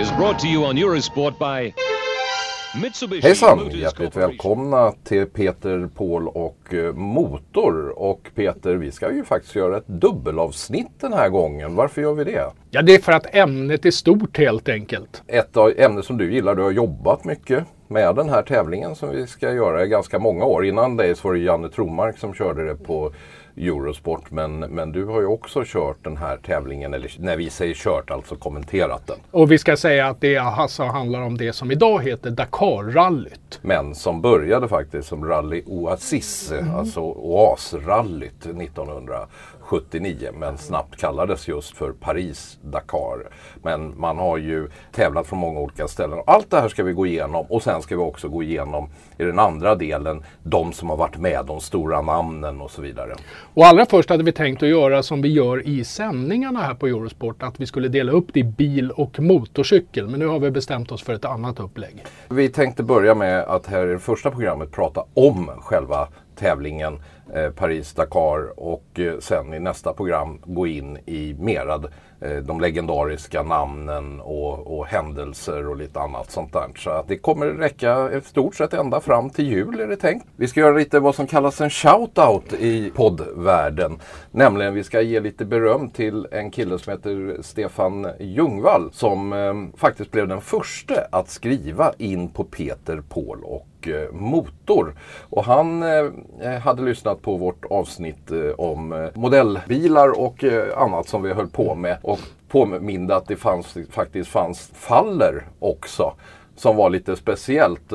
Is brought to you on Eurosport by Mitsubishi Hejsan! Hjärtligt välkomna till Peter, Paul och eh, Motor. Och Peter, vi ska ju faktiskt göra ett dubbelavsnitt den här gången. Varför gör vi det? Ja, det är för att ämnet är stort helt enkelt. Ett av ämnen som du gillar, du har jobbat mycket med den här tävlingen som vi ska göra i ganska många år. Innan dig så var det Janne Tromark som körde det på Eurosport. Men, men du har ju också kört den här tävlingen, eller när vi säger kört, alltså kommenterat den. Och vi ska säga att det alltså handlar om det som idag heter Dakarrallyt. Men som började faktiskt som Rally Oasis, alltså Oasrallyt 1979. Men snabbt kallades just för Paris-Dakar. Men man har ju tävlat från många olika ställen. Allt det här ska vi gå igenom och sen ska vi också gå igenom i den andra delen de som har varit med, de stora namnen och så vidare. Och allra först hade vi tänkt att göra som vi gör i sändningarna här på Eurosport. Att vi skulle dela upp det i bil och motorcykel. Men nu har vi bestämt oss för ett annat upplägg. Vi tänkte börja med att här i det första programmet prata om själva tävlingen eh, Paris-Dakar och eh, sen i nästa program gå in i merad eh, de legendariska namnen och, och händelser och lite annat sånt där. Så att det kommer räcka i stort sett ända fram till jul är det tänkt. Vi ska göra lite vad som kallas en shout-out i poddvärlden. Nämligen vi ska ge lite beröm till en kille som heter Stefan Ljungvall som eh, faktiskt blev den första att skriva in på Peter, Paul och och motor. Och han eh, hade lyssnat på vårt avsnitt eh, om eh, modellbilar och annat som vi höll på med. Och påminde att det fanns, faktiskt fanns faller också. Som var lite speciellt.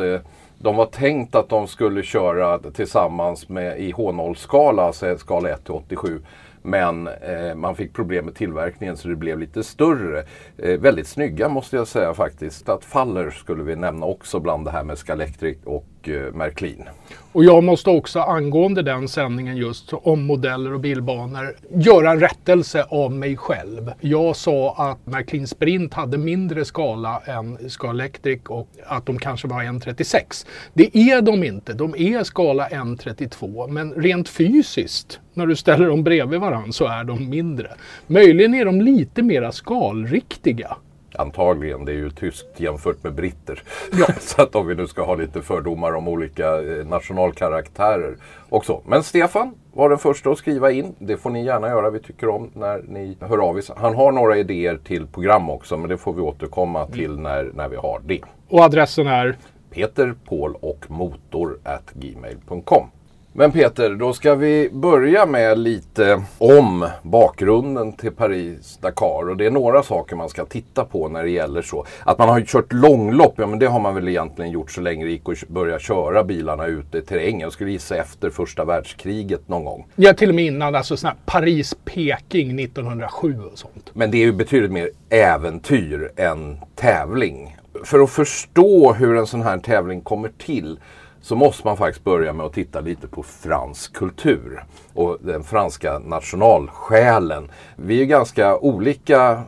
De var tänkt att de skulle köra tillsammans med i H0-skala, alltså skala 1 till 87. Men eh, man fick problem med tillverkningen så det blev lite större. Eh, väldigt snygga måste jag säga faktiskt. Att Faller skulle vi nämna också bland det här med Scalectric. och och Märklin. Och jag måste också angående den sändningen just om modeller och bilbanor göra en rättelse av mig själv. Jag sa att Märklin Sprint hade mindre skala än Scalextric och att de kanske var 1.36. Det är de inte. De är skala 1.32 men rent fysiskt när du ställer dem bredvid varandra så är de mindre. Möjligen är de lite mera skalriktiga. Antagligen, det är ju tyskt jämfört med britter. så att om vi nu ska ha lite fördomar om olika eh, nationalkaraktärer och så. Men Stefan var den första att skriva in. Det får ni gärna göra. Vi tycker om när ni hör av er. Han har några idéer till program också, men det får vi återkomma till när, när vi har det. Och adressen är Peter, Paul och motor at gmail.com. Men Peter, då ska vi börja med lite om bakgrunden till Paris-Dakar. Och det är några saker man ska titta på när det gäller så. Att man har kört långlopp, ja men det har man väl egentligen gjort så länge det gick att börja köra bilarna ute i terrängen. Jag skulle gissa efter första världskriget någon gång. Ja, till och med innan, alltså sån Paris-Peking 1907 och sånt. Men det är ju betydligt mer äventyr än tävling. För att förstå hur en sån här tävling kommer till så måste man faktiskt börja med att titta lite på fransk kultur och den franska nationalsjälen. Vi är ganska olika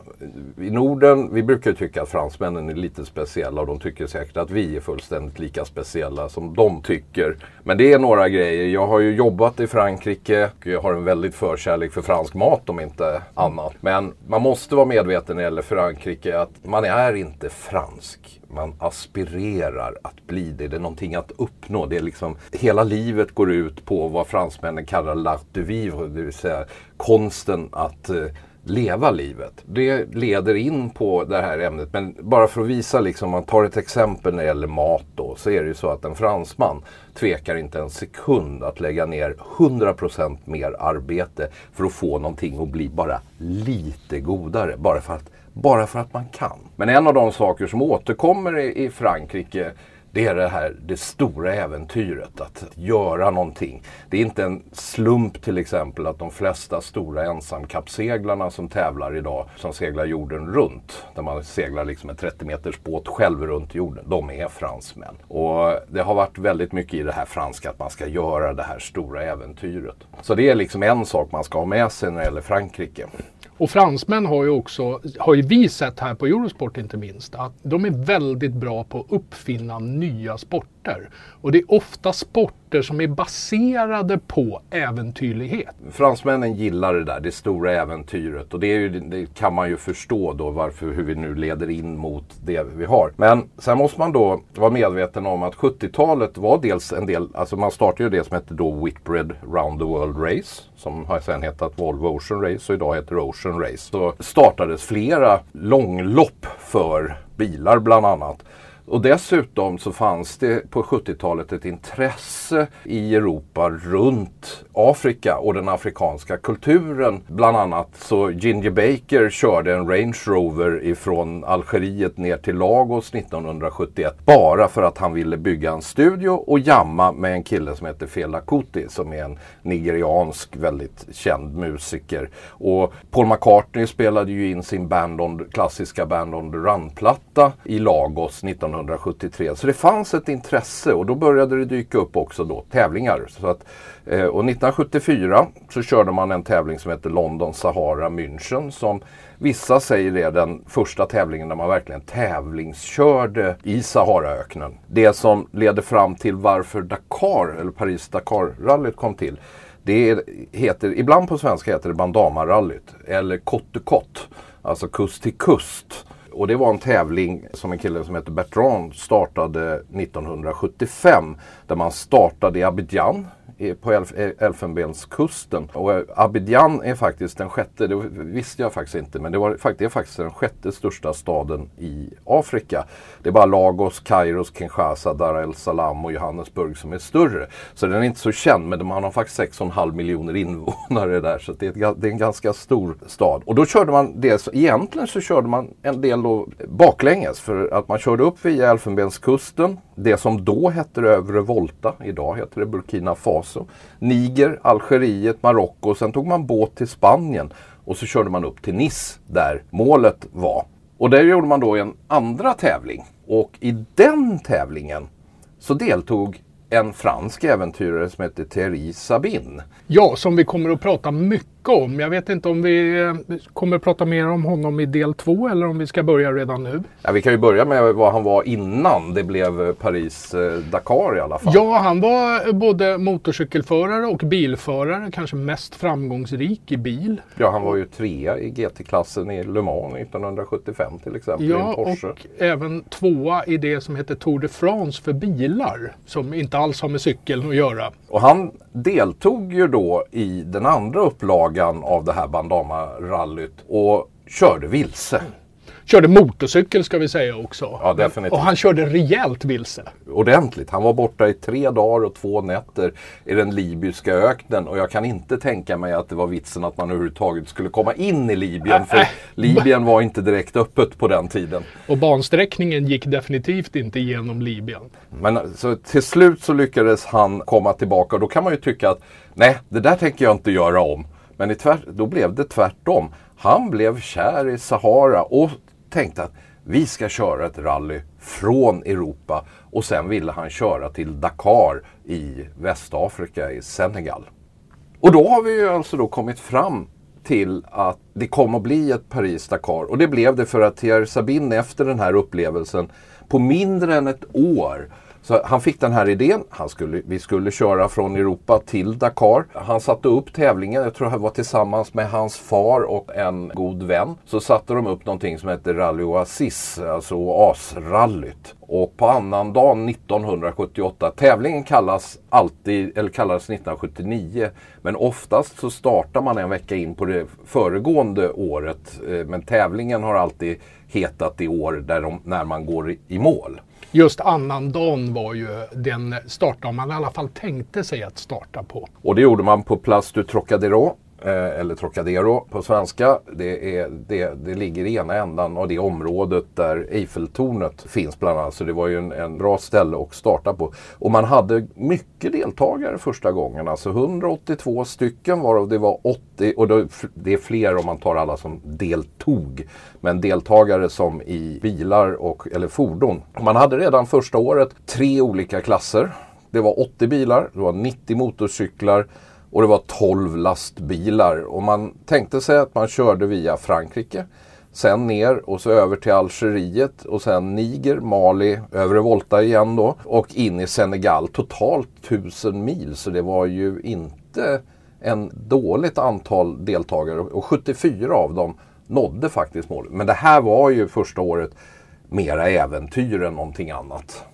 i Norden. Vi brukar tycka att fransmännen är lite speciella och de tycker säkert att vi är fullständigt lika speciella som de tycker. Men det är några grejer. Jag har ju jobbat i Frankrike och jag har en väldigt förkärlek för fransk mat om inte annat. Men man måste vara medveten när det gäller Frankrike att man är inte fransk man aspirerar att bli det. Det är någonting att uppnå. Det är liksom, hela livet går ut på vad fransmännen kallar l'art de vivre, det vill säga konsten att eh, leva livet. Det leder in på det här ämnet. Men bara för att visa, liksom, om man tar ett exempel när det gäller mat då, så är det ju så att en fransman tvekar inte en sekund att lägga ner 100% mer arbete för att få någonting att bli bara lite godare. Bara för att bara för att man kan. Men en av de saker som återkommer i, i Frankrike det är det här det stora äventyret, att göra någonting. Det är inte en slump till exempel att de flesta stora ensamkappseglarna som tävlar idag, som seglar jorden runt, där man seglar liksom en 30 meters båt själv runt jorden, de är fransmän. Och det har varit väldigt mycket i det här franska att man ska göra det här stora äventyret. Så det är liksom en sak man ska ha med sig när det gäller Frankrike. Och fransmän har ju också, har ju vi sett här på Eurosport inte minst, att de är väldigt bra på att uppfinna nya sporter sporter. Och det är ofta sporter som är baserade på äventyrlighet. Fransmännen gillar det där, det stora äventyret. Och det, ju, det, kan man ju förstå då varför, hur vi nu leder in mot det vi har. Men sen måste man då vara medveten om att 70-talet var dels en del, alltså man startade ju det som hette då Whitbread Round the World Race. Som har sen hetat Volvo Ocean Race och idag heter Ocean Race. Så startades flera långlopp för bilar bland annat. Och dessutom så fanns det på 70-talet ett intresse i Europa runt Afrika och den afrikanska kulturen. Bland annat så Ginger Baker körde en Range Rover ifrån Algeriet ner till Lagos 1971 bara för att han ville bygga en studio och jamma med en kille som heter Fela Kuti som är en nigeriansk väldigt känd musiker. Och Paul McCartney spelade ju in sin band on, klassiska Band on the Run-platta i Lagos 1971 1973. Så det fanns ett intresse och då började det dyka upp också då tävlingar. Så att, eh, och 1974 så körde man en tävling som heter London Sahara München som vissa säger är den första tävlingen där man verkligen tävlingskörde i Saharaöknen. Det som leder fram till varför Dakar, eller Paris-Dakar-rallyt kom till. Det heter, ibland på svenska heter det Bandama-rallyt eller Côte Côte, alltså kust till kust. Och det var en tävling som en kille som heter Bertrand startade 1975. Där man startade i Abidjan på Elf eh, Elfenbenskusten. Och eh, Abidjan är faktiskt den sjätte, det visste jag faktiskt inte, men det, var, det är faktiskt den sjätte största staden i Afrika. Det är bara Lagos, Kairos, Kinshasa, Dar el-Salaam och Johannesburg som är större. Så den är inte så känd, men man har faktiskt 6,5 miljoner invånare där. Så det är, det är, en ganska stor stad. Och då körde man dels, egentligen så körde man en del då baklänges. För att man körde upp via Elfenbenskusten, det som då hette Övre Volta, idag heter det Burkina Faso Faso, Niger, Algeriet, Marocko. Sen tog man båt till Spanien och så körde man upp till Nice där målet var. Och där gjorde man då en andra tävling. Och i den tävlingen så deltog en fransk äventyrare som heter Thierry Sabine. Ja, som vi kommer att prata mycket om. Jag vet inte om vi eh, kommer att prata mer om honom i del två eller om vi ska börja redan nu. Ja, vi kan ju börja med vad han var innan det blev Paris-Dakar i alla fall. Ja, han var både motorcykelförare och bilförare, kanske mest framgångsrik i bil. Ja, han var ju trea i GT-klassen i Le Mans 1975 till exempel. Ja, och även tvåa i det som heter Tour de France för bilar, som inte alls har med cykeln att göra. Och han deltog ju då i den andra upplagan av det här Bandama-rallyt och körde vilse. Körde motorcykel ska vi säga också. Ja, definitivt. Och han körde rejält vilse. Ordentligt. Han var borta i tre dagar och två nätter i den libyska öknen. Och jag kan inte tänka mig att det var vitsen att man överhuvudtaget skulle komma in i Libyen. För Libyen var inte direkt öppet på den tiden. Och bansträckningen gick definitivt inte genom Libyen. Men så till slut så lyckades han komma tillbaka. Och då kan man ju tycka att nej, det där tänker jag inte göra om. Men tvärt, då blev det tvärtom. Han blev kär i Sahara och tänkte att vi ska köra ett rally från Europa och sen ville han köra till Dakar i Västafrika i Senegal. Och då har vi ju alltså då kommit fram till att det kommer att bli ett Paris-Dakar. Och det blev det för att Thierry Sabine efter den här upplevelsen på mindre än ett år så han fick den här idén. Han skulle, vi skulle köra från Europa till Dakar. Han satte upp tävlingen. Jag tror han var tillsammans med hans far och en god vän. Så satte de upp någonting som hette Rally Oasis, alltså Oasrallyt. Och på annandagen 1978, tävlingen kallas alltid, eller kallades 1979, men oftast så startar man en vecka in på det föregående året. Eh, men tävlingen har alltid hetat i år där de, när man går i mål. Just annandagen var ju den startdag man i alla fall tänkte sig att starta på. Och det gjorde man på Place du Trocadero Eh, eller Trocadero på svenska. Det, är, det, det ligger i ena ändan av det området där Eiffeltornet finns bland annat. Så det var ju en, en, bra ställe att starta på. Och man hade mycket deltagare första gången. Alltså 182 stycken varav det var 80 och då, det är fler om man tar alla som deltog. Men deltagare som i bilar och, eller fordon. Man hade redan första året tre olika klasser. Det var 80 bilar, det var 90 motorcyklar och det var 12 lastbilar. Och man tänkte sig att man körde via Frankrike. Sen ner och så över till Algeriet och sen Niger, Mali, övre Volta igen då och in i Senegal. Totalt 1000 mil så det var ju inte en dåligt antal deltagare och 74 av dem nådde faktiskt målet. Men det här var ju första året mera äventyr än någonting annat.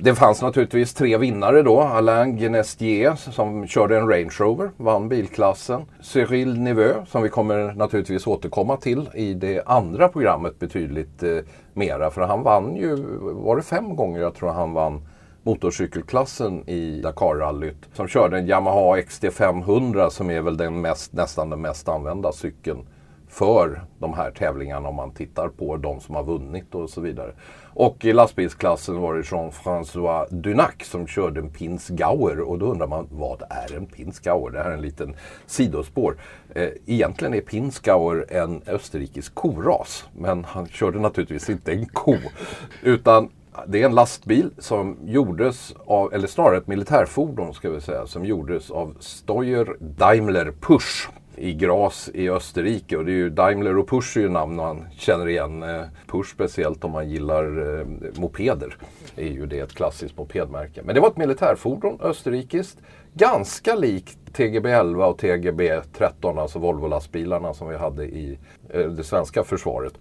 Det fanns naturligtvis tre vinnare då. Alain Genestier som körde en Range Rover, vann bilklassen. Cyril Neveu som vi kommer naturligtvis återkomma till i det andra programmet betydligt eh, mera. För han vann ju, var det fem gånger jag tror han vann motorcykelklassen i Dakarrallyt. Som körde en Yamaha XT500 som är väl den mest, nästan den mest använda cykeln för de här tävlingarna om man tittar på de som har vunnit och så vidare. Och i lastbilsklassen var det Jean-François Dunac som körde en Pinsgauer och då undrar man vad är en Pinsgauer? Det här är en liten sidospår. Eh, egentligen är Pinsgauer en österrikisk koras men han körde naturligtvis inte en ko utan det är en lastbil som gjordes av, eller snarare ett militärfordon ska vi säga, som gjordes av Steuer Daimler Push i Gras i Österrike. Och det är ju Daimler och Pusch är ju namn man känner igen. Eh, Pusch speciellt om man gillar eh, mopeder. är ju det ett klassiskt mopedmärke. Men det var ett militärfordon, österrikiskt. Ganska likt TGB 11 och TGB 13, alltså Volvo-lastbilarna som vi hade i eh, det svenska försvaret.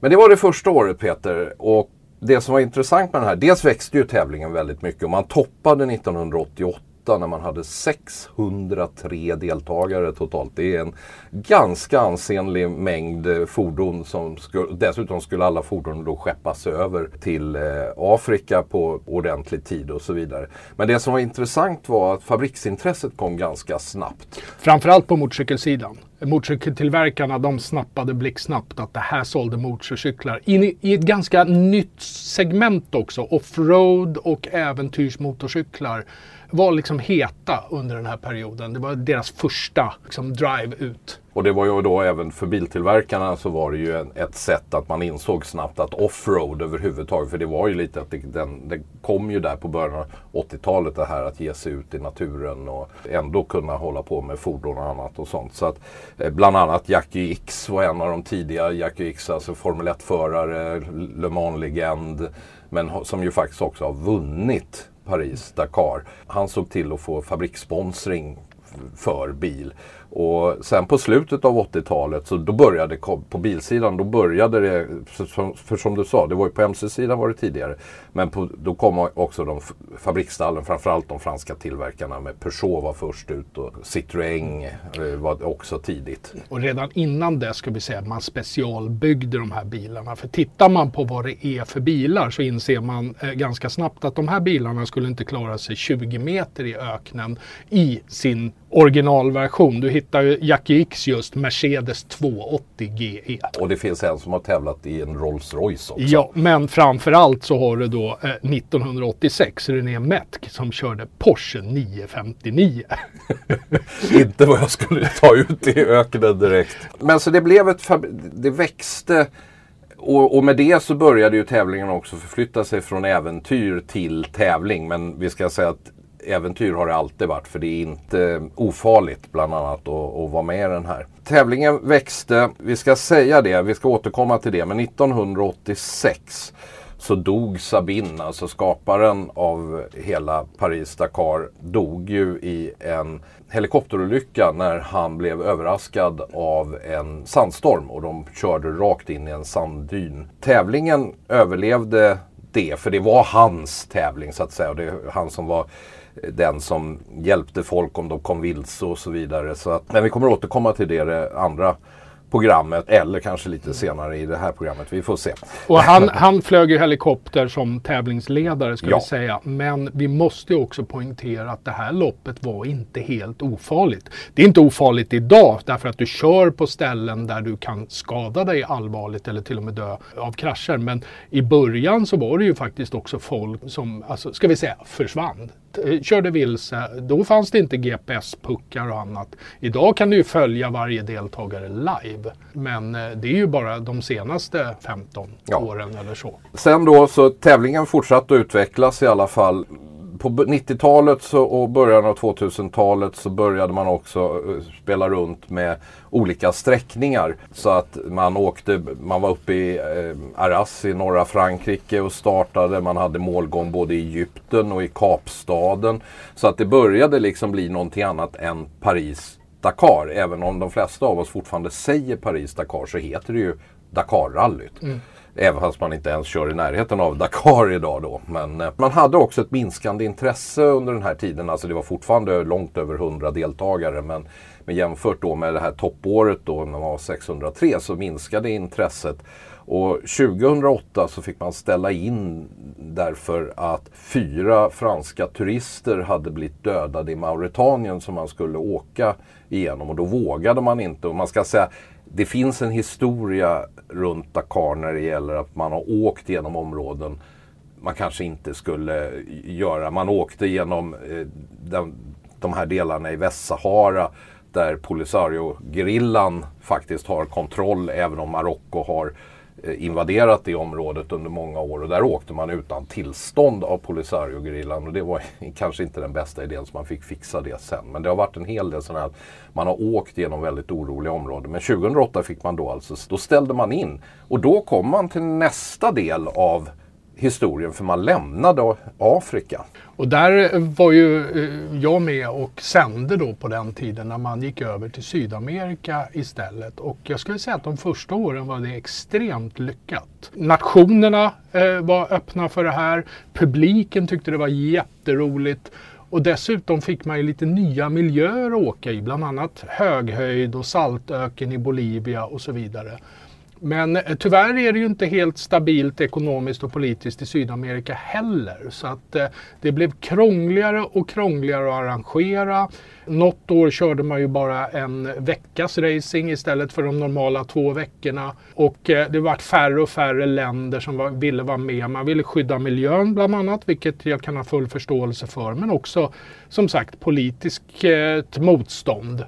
Men det var det första året Peter. Och det som var intressant med den här, dels växte ju tävlingen väldigt mycket och man toppade 1988 när man hade 603 deltagare totalt. Det är en ganska ansenlig mängd eh, fordon som skulle, dessutom skulle alla fordon då skeppas över till eh, Afrika på ordentlig tid och så vidare. Men det som var intressant var att fabriksintresset kom ganska snabbt. Framförallt på motorcykelsidan. Motorcykeltillverkarna de snappade blixtsnabbt att det här sålde motorcyklar. In i ett ganska nytt segment också. Offroad och äventyrsmotorcyklar var liksom heta under den här perioden. Det var deras första liksom, drive ut. Och det var ju då även för biltillverkarna så var det ju en, ett sätt att man insåg snabbt att offroad överhuvudtaget, för det var ju lite att det, den, det kom ju där på början av 80-talet det här att ge sig ut i naturen och ändå kunna hålla på med fordon och annat och sånt. Så att eh, bland annat Jackie X var en av de tidiga, Jackie X alltså Formel 1-förare, Le Mans-legend, men som ju faktiskt också har vunnit Paris-Dakar. Han såg till att få fabrikssponsring för bil. Och sen på slutet av 80-talet så då började på bilsidan, då började det, för, för som du sa, det var ju på MC-sidan var det tidigare. Men på, då kom också de fabriksstallen, framförallt de franska tillverkarna med Peugeot var först ut och Citroën eh, var också tidigt. Och redan innan det ska vi säga att man specialbyggde de här bilarna. För tittar man på vad det är för bilar så inser man eh, ganska snabbt att de här bilarna skulle inte klara sig 20 meter i öknen i sin originalversion. Du hittar Jackie X just Mercedes 280 GE. Och det finns en som har tävlat i en Rolls Royce också. Ja, men framförallt så har du då eh, 1986 René Metk som körde Porsche 959. Inte vad jag skulle ta ut i öknen direkt. Men så det blev ett, det växte och, och, med det så började ju tävlingen också förflytta sig från äventyr till tävling. Men vi ska säga att äventyr har det alltid varit för det är inte ofarligt bland annat att, att vara med i den här. Tävlingen växte, vi ska säga det, vi ska återkomma till det, men 1986 så dog Sabine, alltså skaparen av hela Paris-Dakar, dog ju i en helikopterolycka när han blev överraskad av en sandstorm och de körde rakt in i en sanddyn. Tävlingen överlevde det, för det var hans tävling så att säga. Och det är han som var den som hjälpte folk om de kom vilse och så vidare. Så att, men vi kommer återkomma till det, det andra programmet eller kanske lite senare i det här programmet. Vi får se. Och han, han flög ju helikopter som tävlingsledare ska ja. vi säga. Men vi måste också poängtera att det här loppet var inte helt ofarligt. Det är inte ofarligt idag därför att du kör på ställen där du kan skada dig allvarligt eller till och med dö av krascher. Men i början så var det ju faktiskt också folk som, alltså, ska vi säga, försvann körde vilse, då fanns det inte GPS-puckar och annat. Idag kan du ju följa varje deltagare live. Men eh, det är ju bara de senaste 15 ja. åren eller så. Sen då så tävlingen fortsatte att utvecklas i alla fall på 90-talet så, och början av 2000-talet så började man också eh, spela runt med olika sträckningar. Så att man åkte, man var uppe i eh, Arras i norra Frankrike och startade. Man hade målgång både i Egypten och i Kapstaden. Så att det började liksom bli någonting annat än Paris Dakar. Även om de flesta av oss fortfarande säger Paris-Dakar så heter det ju Dakarrallyt. Mm. Även fast man inte ens kör i närheten av Dakar idag då. Men eh, man hade också ett minskande intresse under den här tiden. Alltså det var fortfarande långt över 100 deltagare. Men, men jämfört då med det här toppåret då när man var 603 så minskade intresset. Och 2008 så fick man ställa in därför att fyra franska turister hade blivit dödade i Mauretanien som man skulle åka igenom och då vågade man inte. Och man ska säga det finns en historia runt Dakar när det gäller att man har åkt genom områden man kanske inte skulle göra. Man åkte genom eh, de, de här delarna i Västsahara där Polisario-gerillan faktiskt har kontroll även om Marocko har Eh, Eh, invaderat det området under många år och där åkte man utan tillstånd av Polisario-gerillan och det var kanske inte den bästa idén så man fick fixa det sen. Men det har varit en hel del sådana här, man har åkt genom väldigt oroliga områden. Men 2008 fick man då alltså, då ställde man in och då kom man till nästa del av historien för man lämnade Afrika. Och där eh, var ju eh, jag med och sände då på den tiden när man gick över till Sydamerika istället. Och jag skulle säga att de första åren var det extremt lyckat. Nationerna eh, var öppna för det här. Publiken tyckte det var jätteroligt. Och dessutom fick man ju lite nya miljöer att åka i, bland annat höghöjd och saltöken i Bolivia och så vidare. Men eh, tyvärr är det ju inte helt stabilt ekonomiskt och politiskt i Sydamerika heller. Så att eh, det blev krångligare och krångligare att arrangera. Något år körde man ju bara en veckas racing istället för de normala två veckorna. Och eh, det vart färre och färre länder som var, ville vara med. Man ville skydda miljön bland annat, vilket jag kan ha full förståelse för. Men också som sagt politiskt eh, motstånd.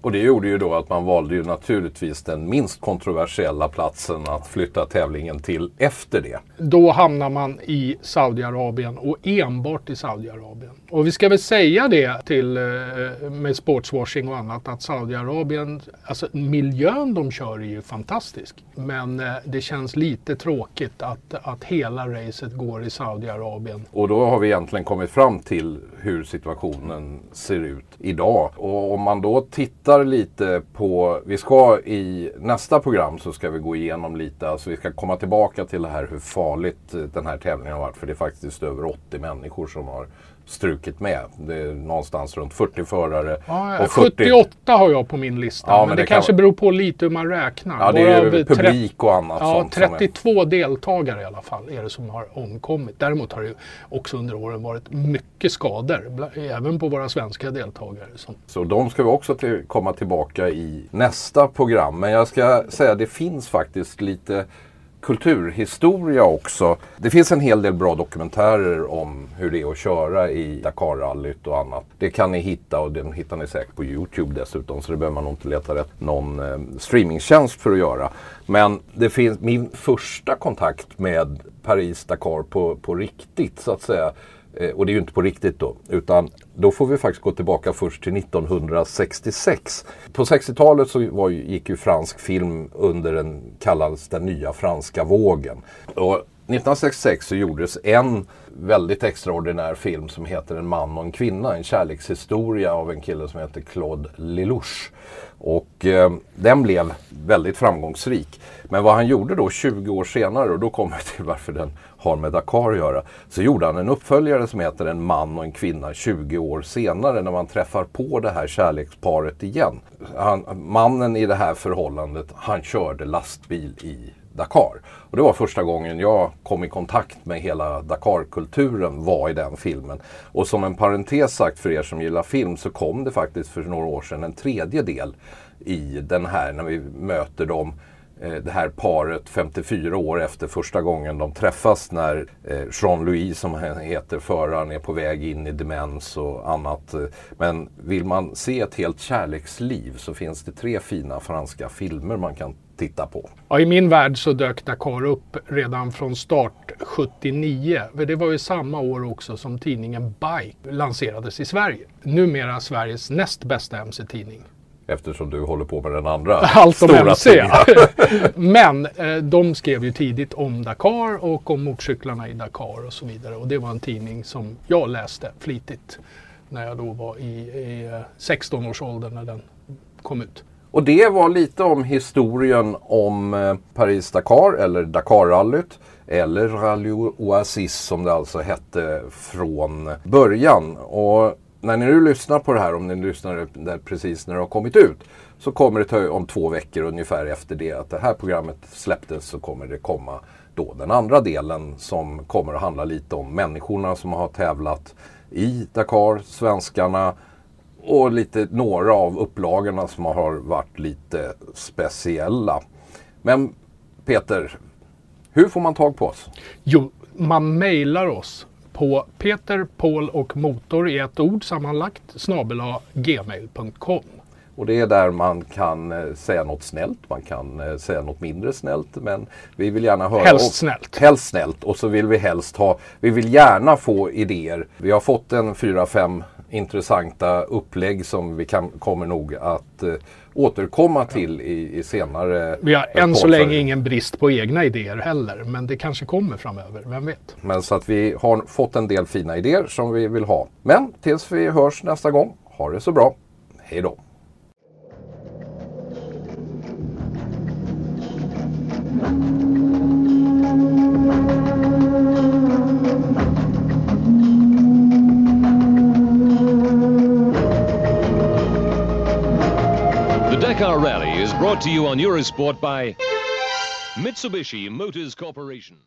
Och det gjorde ju då att man valde ju naturligtvis den minst kontroversiella platsen att flytta tävlingen till efter det. Då hamnar man i Saudiarabien och enbart i Saudiarabien. Och vi ska väl säga det till eh, med sportswashing och annat att Saudiarabien, alltså miljön de kör är ju fantastisk. Men eh, det känns lite tråkigt att, att hela racet går i Saudiarabien. Och då har vi egentligen kommit fram till hur situationen ser ut idag. Och om man då tittar lite på, vi ska i nästa program så ska vi gå igenom lite, alltså vi ska komma tillbaka till det här hur farligt den här tävlingen har varit. För det är faktiskt över 80 människor som har strukit med. Det är någonstans runt 40 förare. Ja, och 40... 78 har jag på min lista. Ja, men, men, det, det kanske kan... beror på lite hur man räknar. Ja, det är publik och annat. Ja, 32 är... deltagare i alla fall är det som har omkommit. Däremot har det också under åren varit mycket skador. Även på våra svenska deltagare. Som... Så de ska vi också till, komma tillbaka i nästa program. Men jag ska säga att det finns faktiskt lite kulturhistoria också. Det finns en hel del bra dokumentärer om hur det är att köra i Dakarrallyt och annat. Det kan ni hitta och den hittar ni säkert på Youtube dessutom så det behöver man nog inte leta rätt någon eh, streamingtjänst för att göra. Men det finns min första kontakt med Paris-Dakar på, på riktigt så att säga Eh, och det är ju inte på riktigt då. Utan då får vi faktiskt gå tillbaka först till 1966. På 60-talet så var, gick ju fransk film under den kallades den nya franska vågen. Och 1966 så gjordes en väldigt extraordinär film som heter En man och en kvinna. En kärlekshistoria av en kille som heter Claude Lelouch. Och eh, den blev väldigt framgångsrik. Men vad han gjorde då 20 år senare, och då kommer vi till varför den har med Dakar att göra. Så gjorde han en uppföljare som heter En man och en kvinna 20 år senare när man träffar på det här kärleksparet igen. Han, mannen i det här förhållandet, han körde lastbil i Dakar. Och det var första gången jag kom i kontakt med hela Dakar-kulturen var i den filmen. Och som en parentes sagt för er som gillar film så kom det faktiskt för några år sedan en tredje del i den här när vi möter dem eh, det här paret 54 år efter första gången de träffas när eh, Jean-Louis som heter föraren är på väg in i demens och annat. Men vill man se ett helt kärleksliv så finns det tre fina franska filmer man kan titta på. Ja, I min värld så dök Dakar upp redan från start 79. För det var ju samma år också som tidningen Bike lanserades i Sverige. Numera Sveriges näst bästa MC-tidning. Eftersom du håller på med den andra Allt stora MC. Men eh, de skrev ju tidigt om Dakar och om motorcyklarna i Dakar och så vidare. Och det var en tidning som jag läste flitigt när jag då var i, i eh, 16-årsåldern när den kom ut. Och det var lite om historien om eh, Paris-Dakar eller Dakarrallyt. Eller Rally Oasis som det alltså hette från början. Och när ni nu lyssnar på det här, om ni lyssnar där precis när det har kommit ut. Så kommer det ta om två veckor ungefär efter det att det här programmet släpptes så kommer det komma då den andra delen som kommer att handla lite om människorna som har tävlat i Dakar, svenskarna och lite några av upplagorna som har varit lite speciella. Men Peter, hur får man tag på oss? Jo, man mejlar oss på Peter, Paul och Motor i ett ord sammanlagt snabel gmail.com. Och det är där man kan eh, säga något snällt, man kan eh, säga något mindre snällt. Men vi vill gärna höra... Helst och- snällt. Helst snällt. Och så vill vi helst ha... Vi vill gärna få idéer. Vi har fått en fyra, fem intressanta upplägg som vi kan, kommer nog att eh, återkomma till i, i senare Vi har än så länge ingen brist på egna idéer heller, men det kanske kommer framöver, vem vet? Men så att vi har fått en del fina idéer som vi vill ha. Men tills vi hörs nästa gång, ha det så bra. Hej då! Brought to you on Eurosport by Mitsubishi Motors Corporation.